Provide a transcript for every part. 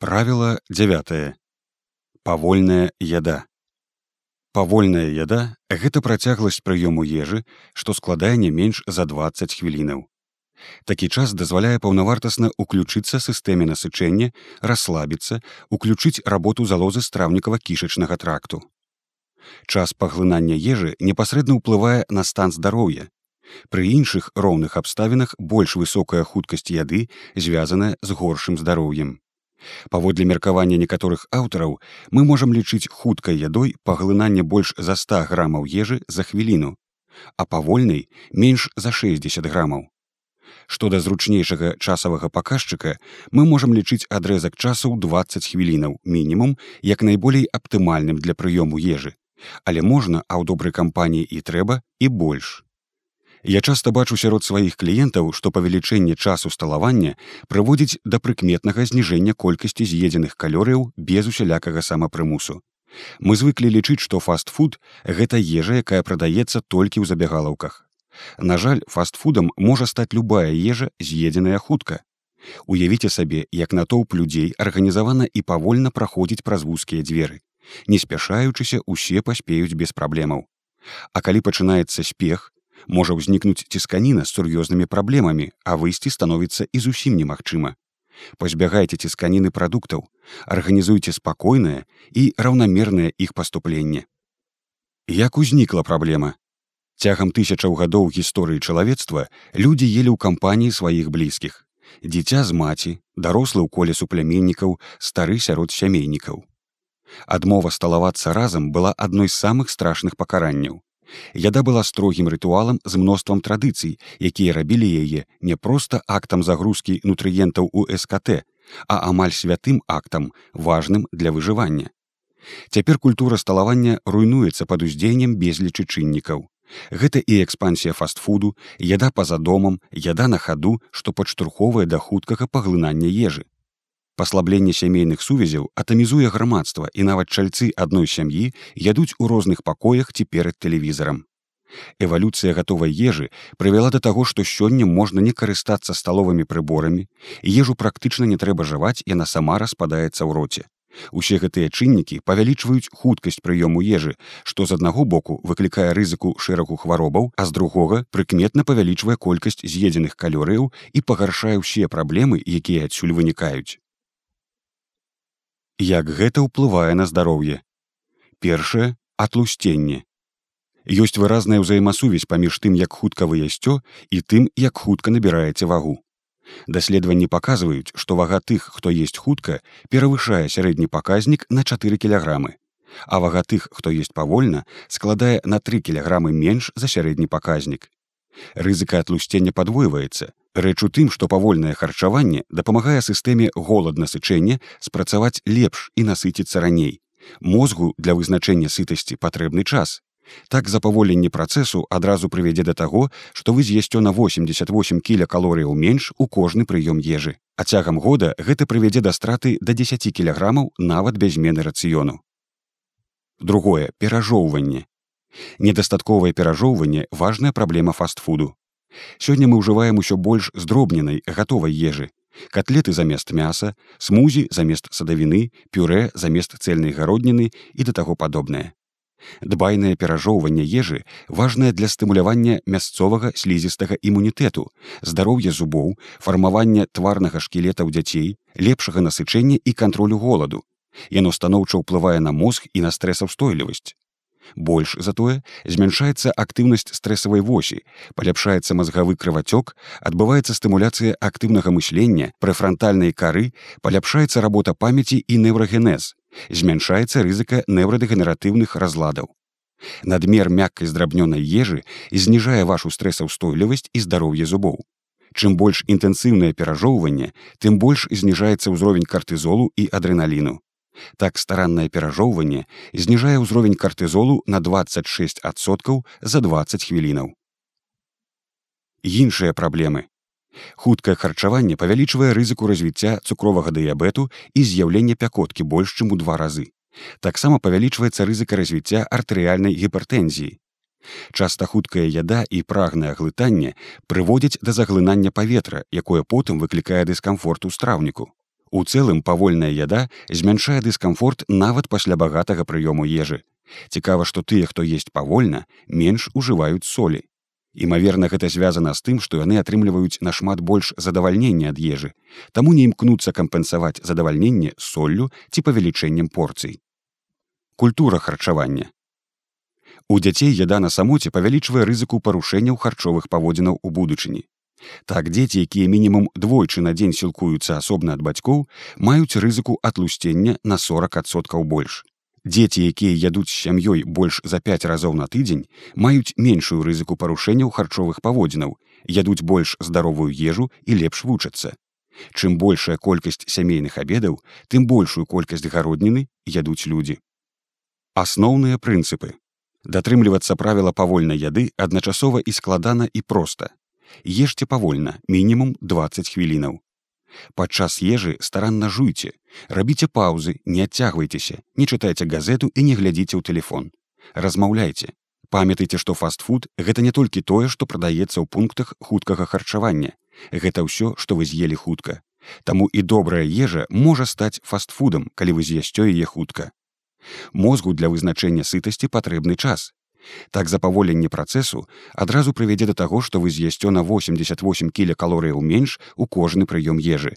Правіла 9 павольная яда павольная яда гэта працягласць прыёму ежы што складае не менш за 20 хвілінаў. Такі час дазваляе паўнавартасна ўключыцца сістэме насычэння расслабіцца уключыць работу залозы страўнікава кішачнага тракту. Час паглынання ежы непасрэдна ўплывае на стан здароўя. Пры іншых роўных абставінах больш высокая хуткасць яды звязаная з горшым здароўем. Паводле меркавання некаторых аўтараў мы можам лічыць хуткай ядой паглынанне больш за 100 грамаў ежы за хвіліну, а павольнай менш за 60 грамаў. Што да зручнейшага часавага паказчыка мы можам лічыць адрезак часу 20 хвілінаў мінімум як найболей аптымальным для прыёму ежы, але можна а ў добрай кампаніі і трэба і больш. Я часта бачу сярод сваіх кліентаў, што павелічэнне часу сталавання прыводзіць да прыкметнага зніжэння колькасці з'едзеных калорыяў без усялякага самапрымусу. Мы звыклі лічыць, што фастфуд гэта ежа, якая прадаецца толькі ў забягалаўках. На жаль, фастфудам можа стаць любая ежа з'едзеная хутка. Уявіце сабе, як натоўп людзей арганізавана і павольна праходзіць праз вузкія дзверы. Не спяшаючыся, усе паспеюць без праблемаў. А калі пачынаецца спех, можа ўзнікнуць цісканіна з сур'ёзнымі праблемамі, а выйсці становіцца і зусім немагчыма. Пазбягайце цісканіны прадуктаў, арганізуйце спакойнае і раўнамернае іх паступленне. Як узнікла праблема? Цягам тысячаў гадоў гісторыі чалавецтва людзі елі ў кампаніі сваіх блізкіх. Дзіця з маці, дарослы ў коле супляменнікаў, стары сярод сямейнікаў. Адмова сталавацца разам была адной з самых страшных пакаранняў. Яда была строгім рытуалам з мноствам традыцый, якія рабілі яе не проста актам загрузкі нутрыентаў у СКТ, а амаль святым актам важным для выжывання. Цяпер культура сталавання руйнуецца пад уздзеяннем безлічы чыннікаў. Гэта і экспансія фастфуду, яда па-за домам, яда на хаду, што падштурхоўвае да хуткага паглынання ежы паслабленне сямейных сувязяў атамізуе грамадства і нават чальцы адной сям'і ядуць у розных пакоях ці перад тэлевізарам. Эвалюцыя гатовай ежы прывяла да таго, што сёння можна не карыстацца сталовымі прыборамі, ежу практычна не трэба жаваць, яна сама распадаецца ў роце. Усе гэтыя чыннікі павялічваюць хуткасць прыёму ежы, што з аднаго боку выклікае рызыку шэрагу хваробаў, а з другога прыкметна павялічвае колькасць з'едзеных калорыяў і пагаршае ўсе праблемы, якія адсюль вынікаюць як гэта ўплывае на здароўе. Першае атлусценне. Ёсць выразная ўзаемасувязь паміж тым, як хутка вы ясцё і тым, як хутка набіраеце вагу. Даследаванні паказваюць, што вага тых, хто есть хутка, перавышае сярэдні паказнік на 4 кілаграмы. А вага тых, хто есть павольна, складае на 3 кілаграмы менш за сярэдні паказнік. Рызыка атлусцення падвойваецца, Рэч у тым, што павольнае харчаванне дапамагае сістэме голад-насычэння спрацаваць лепш і насыціцца раней. Мозгу для вызначэння сытасці патрэбны час. Так запаволенне працэсу адразу прывядзе да таго, што вы з'ясцё на 88 кілякалорыяў менш у кожны прыём ежы. А цягам года гэта прывядзе да страты да 10 кілаграмаў нават без змены рацыёну. Другое перажоўванне. Недастатковае перажоўванне важная праблема фастфуду. Сёння мы ўжываем усё больш здробненай гатовай ежы. Катлеты замест мяса, смузі замест садавіны, пюрэ замест цельнай гародніны і да таго падобнае. Дбайнае перажоўванне ежы важнае для стымулявання мясцовага слізістага імунітэту, здароўя зубоў, фармавання тварнага шкілета ў дзяцей, лепшага насычэння і кантролю голаду. Яно станоўча ўплывае на мозг і на стрэсаўстойлівасць. Больш затое змяншаецца актыўнасць стрэсавай восі, паляпшаецца мазгавы крывацёк, адбываецца стымуляцыя актыўнага мыслення, прэфрантальнай кары, паляпшаецца работа памяці і неўрагенез, змяншаецца рызыка неўрадэгенератыўных разладаў. Надмер мяккай здрабнёнай ежы зніжае вашу стрэсаўстойлівасць і здароўе зубоў. Чым больш інтэнсіўнае перажоўванне, тым больш зніжаецца ўзровень картызолу і адреналіну. Так стараннае перажоўванне зніжае ўзровень картызолу на 26соткаў за 20 хвілінаў. Іншыя праблемы. Хуткае харчаванне павялічвае рызыку развіцця цукровага дыябету і з'яўлення пякоткі больш чым у два разы. Таксама павялічваецца рызыка развіцця артэрыяльнай гіпертэнзіі. Часта хуткая яда і прагнае глытанне прыводзяць да заглынання паветра, якое потым выклікае дыскамфорт у страўніку. У цэлым павольная яда змяншае дыскамфорт нават пасля багатага прыёму ежы. Цікава, што тыя, хто есть павольна, менш ужываюць солі. Імаверна, гэта звязана з тым, што яны атрымліваюць нашмат больш задавальнення ад ежы, таму не імкнуцца кампенсаваць задавальненне соллю ці павелічэннем порцый. Культура харчавання. У дзяцей яда на самоце павялічвае рызыку парушэнняў харчовых паводзінаў у будучыні. Так дзеці, якія мінімум двойчы на дзень сілкуюцца асобна ад бацькоў, маюць рызыку атлусцення на 40соткаў больш. Дзеці, якія ядуць з сям'ёй больш за 5 разоў на тыдзень, маюць меншую рызыку парушэнняў харчовых паводзінаў, ядуць больш здаровую ежу і лепш вучацца. Чым большая колькасць сямейных абедаў, тым большую колькасць гародніны ядуць людзі. Асноўныя прынцыпы. Датрымлівацца правіла павольнай яды адначасова і складана і проста. Ешце павольна, мінімум 20 хвілінаў. Падчас ежы старанна жуйце, рабіце паўзы, не адцягвайцеся, не чытайце газету і не глядзіце ў телефон. Размаўляйце. Памятайце, што фастфуд гэта не толькі тое, што прадаецца ў пунктах хуткага харчавання. Гэта ўсё, што вы з'елі хутка. Таму і добрая ежа можа стаць фастфудам, калі вы з'ясцё яе хутка. Мозгу для вызначэння сытасці патрэбны час. Так запаволенне працэсу адразу прывядзе да таго, што вы з'ясцё на 88 кілекалорыяў менш у кожны прыём ежы.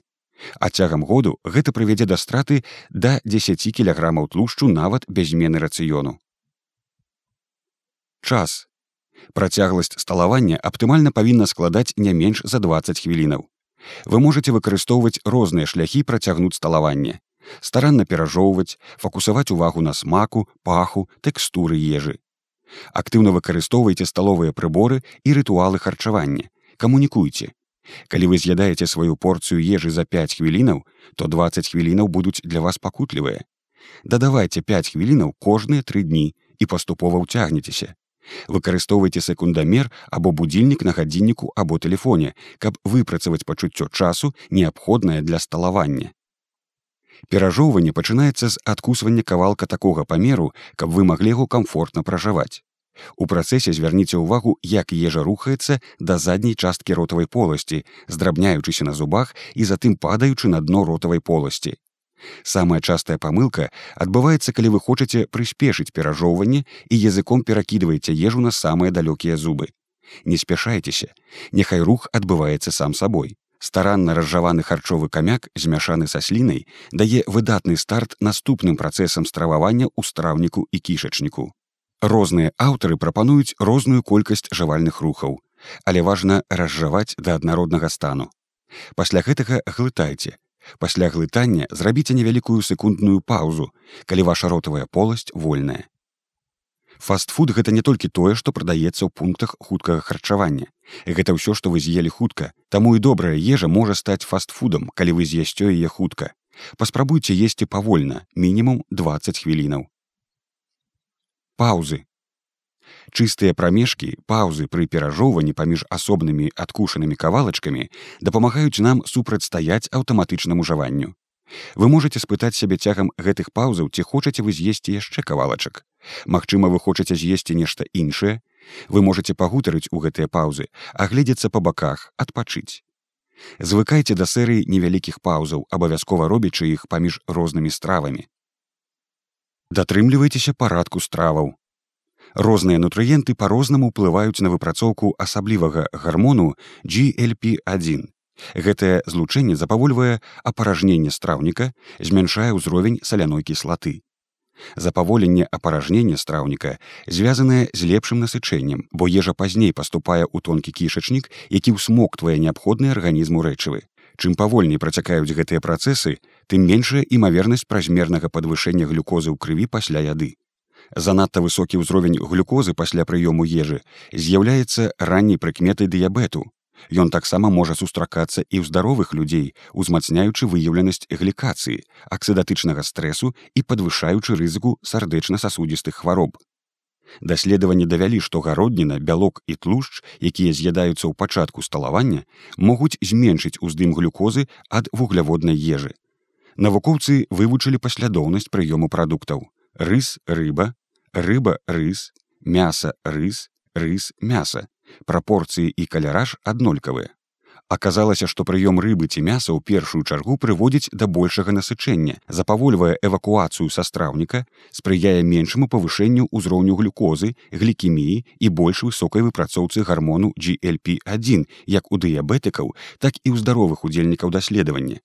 А цягам году гэта прывядзе да страты да 10 кілаграмаў тлушчу нават без змены рацыёну. Час. Працягласць сталавання аптымальна павінна складаць не менш за 20 хвілінаў. Вы можете выкарыстоўваць розныя шляхі працягнуць сталаванне. Старанна перажоўваць, факусаваць увагу на смаку, паху, тэкстуры ежы актыўна выкарыстоўвайце сталовыя прыборы і рытуалы харчавання. Камунікуйце. Калі вы з'ядаеце сваю порцыю ежы за 5 хвілінаў то 20 хвілінаў будуць для вас пакутлівыя. Дадавайце 5 хвілінаў кожныя тры дні і паступова ўцягнецеся. Выкарыстоўвайце секундамер або будильнік на гадзінніку або тэлефоне каб выпрацаваць пачуццё часу неабходнае для сталавання Перажоўванне пачынаецца з адкусвання кавалка такога памеру, каб вы маглі яго комфортна пражаваць. У працэсе звярніце ўвагу, як ежа рухаецца да задняй часткі ротавай поласці, здрабняючыся на зубах і затым падаючы на дно ротавай поласці. Самая частая памылка адбываецца, калі вы хочаце прыспешыць перажоўванне і языком перакідваеце ежу на самыя далёкія зубы. Не спяшайцеся, няхай рух адбываецца сам сабой старанна разжаваны харчовы камяк змяшаны са слінай дае выдатны старт наступным працэсам стрававання ў страўніку і кішачніку. Розныя аўтары прапануюць розную колькасць жавальных рухаў, але важна разжаваць да аднароднага стану. Пасля гэтага глытайце. Пасля глытання зрабіце невялікую секундную паўзу, калі ваша ротавая поласць вольная. Фастфуд гэта не толькі тое, што прадаецца ў пунктах хуткага харчавання. Гэта ўсё, што вы з'елі хутка. Таму і добрая ежа можа стаць фастфудам, калі вы з'ясцё яе хутка. Паспрабуйце есці павольна, мінімум 20 хвілінаў. Паўзы. Чыстыя прамежкі, паўзы пры перажоўванні паміж асобнымі адкушанымі кавалачкамі дапамагаюць нам супрацьстаяць аўтаматычнаму жаванню. Вы можете спытаць сябе цягам гэтых паўзаў, ці хочаце вы з'есці яшчэ кавалачак. Магчыма, вы хочаце з'есці нешта іншае. Вы можете пагутарыць у гэтыя паўзы, агледзецца па баках, адпачыць. Звыкайце да серыі невялікіх паўзаў, абавязкова робячы іх паміж рознымі стравамі. Датрымлівайцеся парадку страваў. Розныя нутрыенты па-рознаму ўплываюць на выпрацоўку асаблівага гармону GLP1. Гэтае злучэнне запавольвае апаражненне страўніка, змяншае ўзровень саляной кіслаты. Запаволенне апаражнення страўніка звязанае з лепшым насычэннем, бо ежа пазней паступае ў тонкі кішачнік, які ўсмоктвае неабходныя арганізму рэчывы. Чым павольней працякаюць гэтыя працэсы, тым меншая імавернасць празмернага падвышэння глюкозы ў крыві пасля яды. Занадта высокі ўзровень глюкозы пасля прыёму ежы з'яўляецца ранняй прыкметай дыябету, Ён таксама можа сустракацца і ў здаровых людзей, узмацняючы выяўленасць глікацыі, аксідатычнага стрэсу і падвышаючы рызыку сардэчна-сасудзістых хвароб. Даследаванні давялі, што гародніна, бялок і тлушч, якія з'ядаюцца ў пачатку сталавання, могуць зменшыць уздым глюкозы ад вугляводнай ежы. Навукоўцы вывучылі паслядоўнасць прыёму прадуктаў: рыс, рыба, рыба, рыс, мяса, рыс, рыс, мяса прапорцыі і каляраж аднолькавыя. Аказалася, што прыём рыбы ці мяса ў першую чаргу прыводзіць да большага насычэння, запавольвае эвакуацыю са страўніка, спрыяе меншаму павышэнню ўзроўню глюкозы, глікеміі і больш высокай выпрацоўцы гармону GLP1 як у дыябетыкаў, так і ў здаровых удзельнікаў даследавання.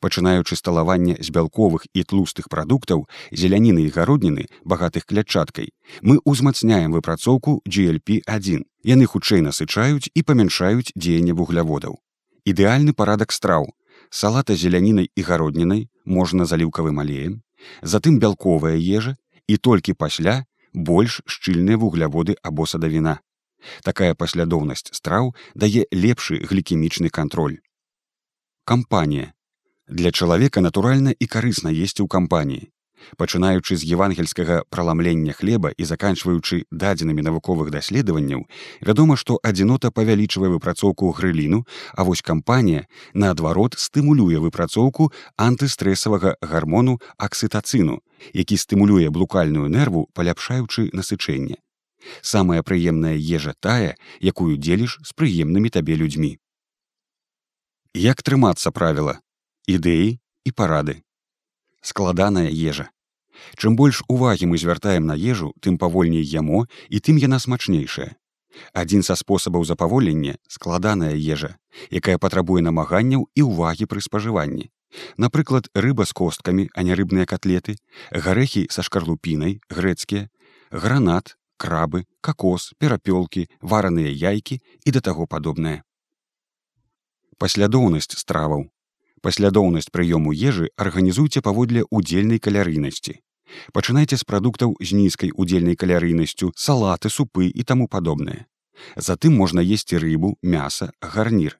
Пачынаючы сталаванне з бялковых і тлустых прадуктаў, зеляніны і гародніны, багатых клятчаткай, мы ўзмацняем выпрацоўку GLP1. Яны хутчэй насычаюць і памяншаюць дзеянне вугляводаў. Ідэальны парадак страў. Салата зелянінай і гароднінай можна заліўкавым алеем, затым бялковая ежа і толькі пасля больш шчыльныя вугляводы або садавіна. Такая паслядоўнасць страў дае лепшы глікемічны кантроль. Кампанія. Для чалавека натуральна і карысна есці ў кампаніі. Пачынаючы з евангельскага праламлення хлеба і заканчваючы дадзенымі навуковых даследаванняў вядома што адзінота павялічвае выпрацоўку грыліну а вось кампанія наадварот стымулюе выпрацоўку антыстрэсавага гармону аксытацыну які стымулюе блукальную нерву паляпшаючы насычэнне. Самая прыемная ежа тая якую дзеліш з прыемнымі табе людзьмі. Як трымацца правіла ідэі і парады складаная ежа. Чым больш увагі мы звяртаем на ежу, тым павольней ямо і тым яна смачнейшая. Адзін са спосабаў запаволення складаная ежа, якая патрабуе намаганняў і ўвагі пры спажыванні. Напрыклад, рыба з косткамі, а не рыбныя котлеты, гарэхі са шкарлупінай, грэцкія, гранат, крабы, какос, перапёлкі, вараныя яйкі і да таго падобнае. Паслядоўнасць страваў паслядоўнасць прыёму ежы арганізуйце паводле удзельнай калярыйнасці. Пачынайце з прадуктаў з нізкай удзельнай калярыйнасцю, салаты, супы і таму падобнае. Затым можна есці рыбу, мяса, гарнір.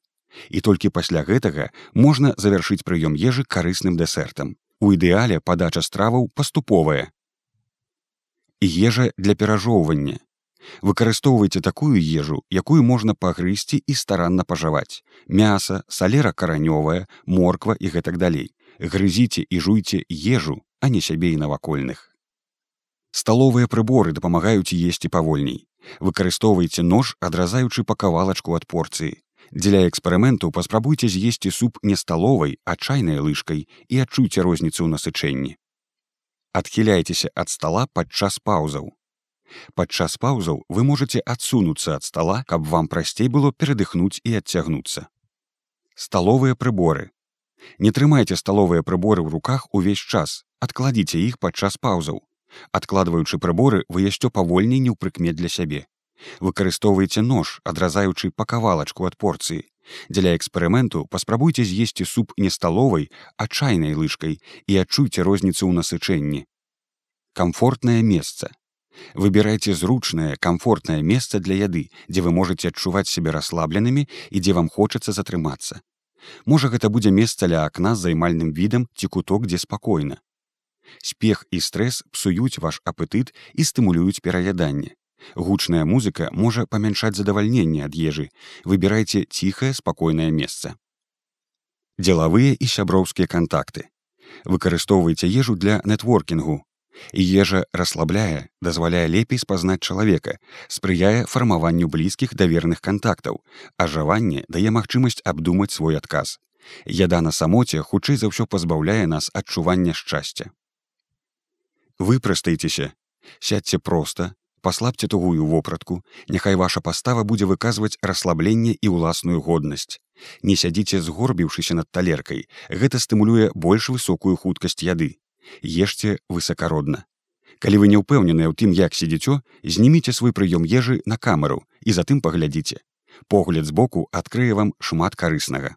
І толькі пасля гэтага можна завяршыць прыём ежы карысным дэсертам. У ідэале падача страваў паступовая. Ежа для перажоўвання выкарыстоўвайце такую ежу якую можна пагрысці і старанна пажаваць. Мяса салера каранёвая морква і гэтак далей. Грызіце і жуйце ежу а не сябе і навакольных. Сталовыя прыборы дапамагаюць есці павольней. Выкарыстоўвайце нож адразаючы па кавалачку ад порцыі. Дзеля эксперыменту паспрабуйце з'есці суп не сталовай а чайнай лыжкай і адчуйце розніцу ў насычэнні. Адхіляйцеся ад стала падчас паўзаў Падчас паўзаў вы можете адсунуцца ад стола, каб вам прасцей было перадыхнуць і адцягнуцца. Сталовыя прыборы. Не трымайце сталовыя прыборы ў руках увесь час, адкладзіце іх падчас паўзаў. Адкладваючы прыборы вы яшчэ павольней не ў прыкмет для сябе. Выкарыстоўвайце нож, адразаючы па кавалачку ад порцыі. Дзеля эксперыменту паспрабуйце з'есці суп не сталовай, а чайнай лыжкай і адчуйце розніцу ў насычэнні. Камфортнае месца выбірайце зручнае комфортнае месца для яды дзе вы можете адчуваць себе расслабленымі і дзе вам хочацца затрымацца можа гэта будзе месца ля акна з займальным відам ці куток дзе спакойна спех і стрэс псуюць ваш апетыт і стымулююць пераяданне гучная музыка можа памяншаць задавальненне ад ежы выбірайце ціхае спакойнае месца дзелавыя і сяброўскія кантакты выкарыстоўвайце ежу для нетворкінгу ежа расслабляе дазваляе лепей спазнаць чалавека спрыяе фармаванню блізкіх даверных кантактаў ажаванне дае магчымасць абдумаць свой адказ яда на самоце хутчэй за ўсё пазбаўляе нас адчування шчасця. Выпрастайцеся сядьце проста паслабце тугую вопратку няхай ваша пастава будзе выказваць расслабленне і ўласную годнасць. Не сядзіце згорбіўшыся над талеркай гэта стымулюе больш высокую хуткасць яды ешце высакародна. Калі вы не ўпэўненыя ў тым, як сидзіцё, зніміце свой прыём ежы на камеру і затым паглядзіце. Погляд збоку адкрые вам шмат карыснага.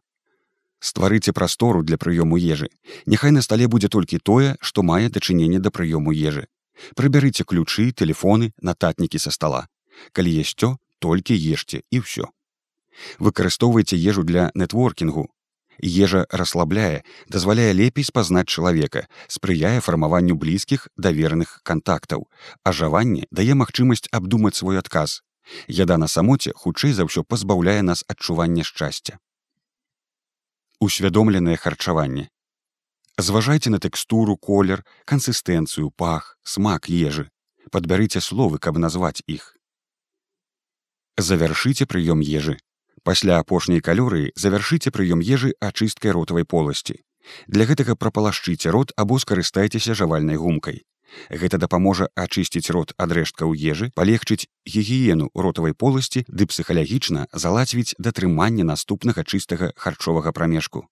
Стварыце прастору для прыёму ежы. Няхай на стале будзе толькі тое, што мае дачыненне да прыёму ежы. Прыбярыце ключы, телефоны, нататнікі са стола. Калі есцё, толькі ешце і ўсё. Выкарыстоўвайце ежу для нетворкінгу, Ежа расслабляе, дазваляе лепей спазнаць чалавека, спрыяе фармаванню блізкіх даверных кантактаў. Ажаванне дае магчымасць абдумаць свой адказ. Яда на самоце хутчэй за ўсё пазбаўляе нас адчування шчасця. Усвядомленае харчаванне. Зважайце на тэкстуру, колер, кансістэнцыю, пах, смак ежы. Падбярыце словы, каб назваць іх. Завяршыце прыём ежы Пасля апошняй калорыі завяршыце прыём ежы ачысткай ротавай поласці. Для гэтага прапалашчыце рот або скарыстайцеся жавальнай гумкай. Гэта дапаможа ачысціць рот ад рэшткаў ежы, палегчыць гігіену ротавай поласці ды псіхалагічна залацвіць датрыманне наступнага чыстага харчовага прамежку.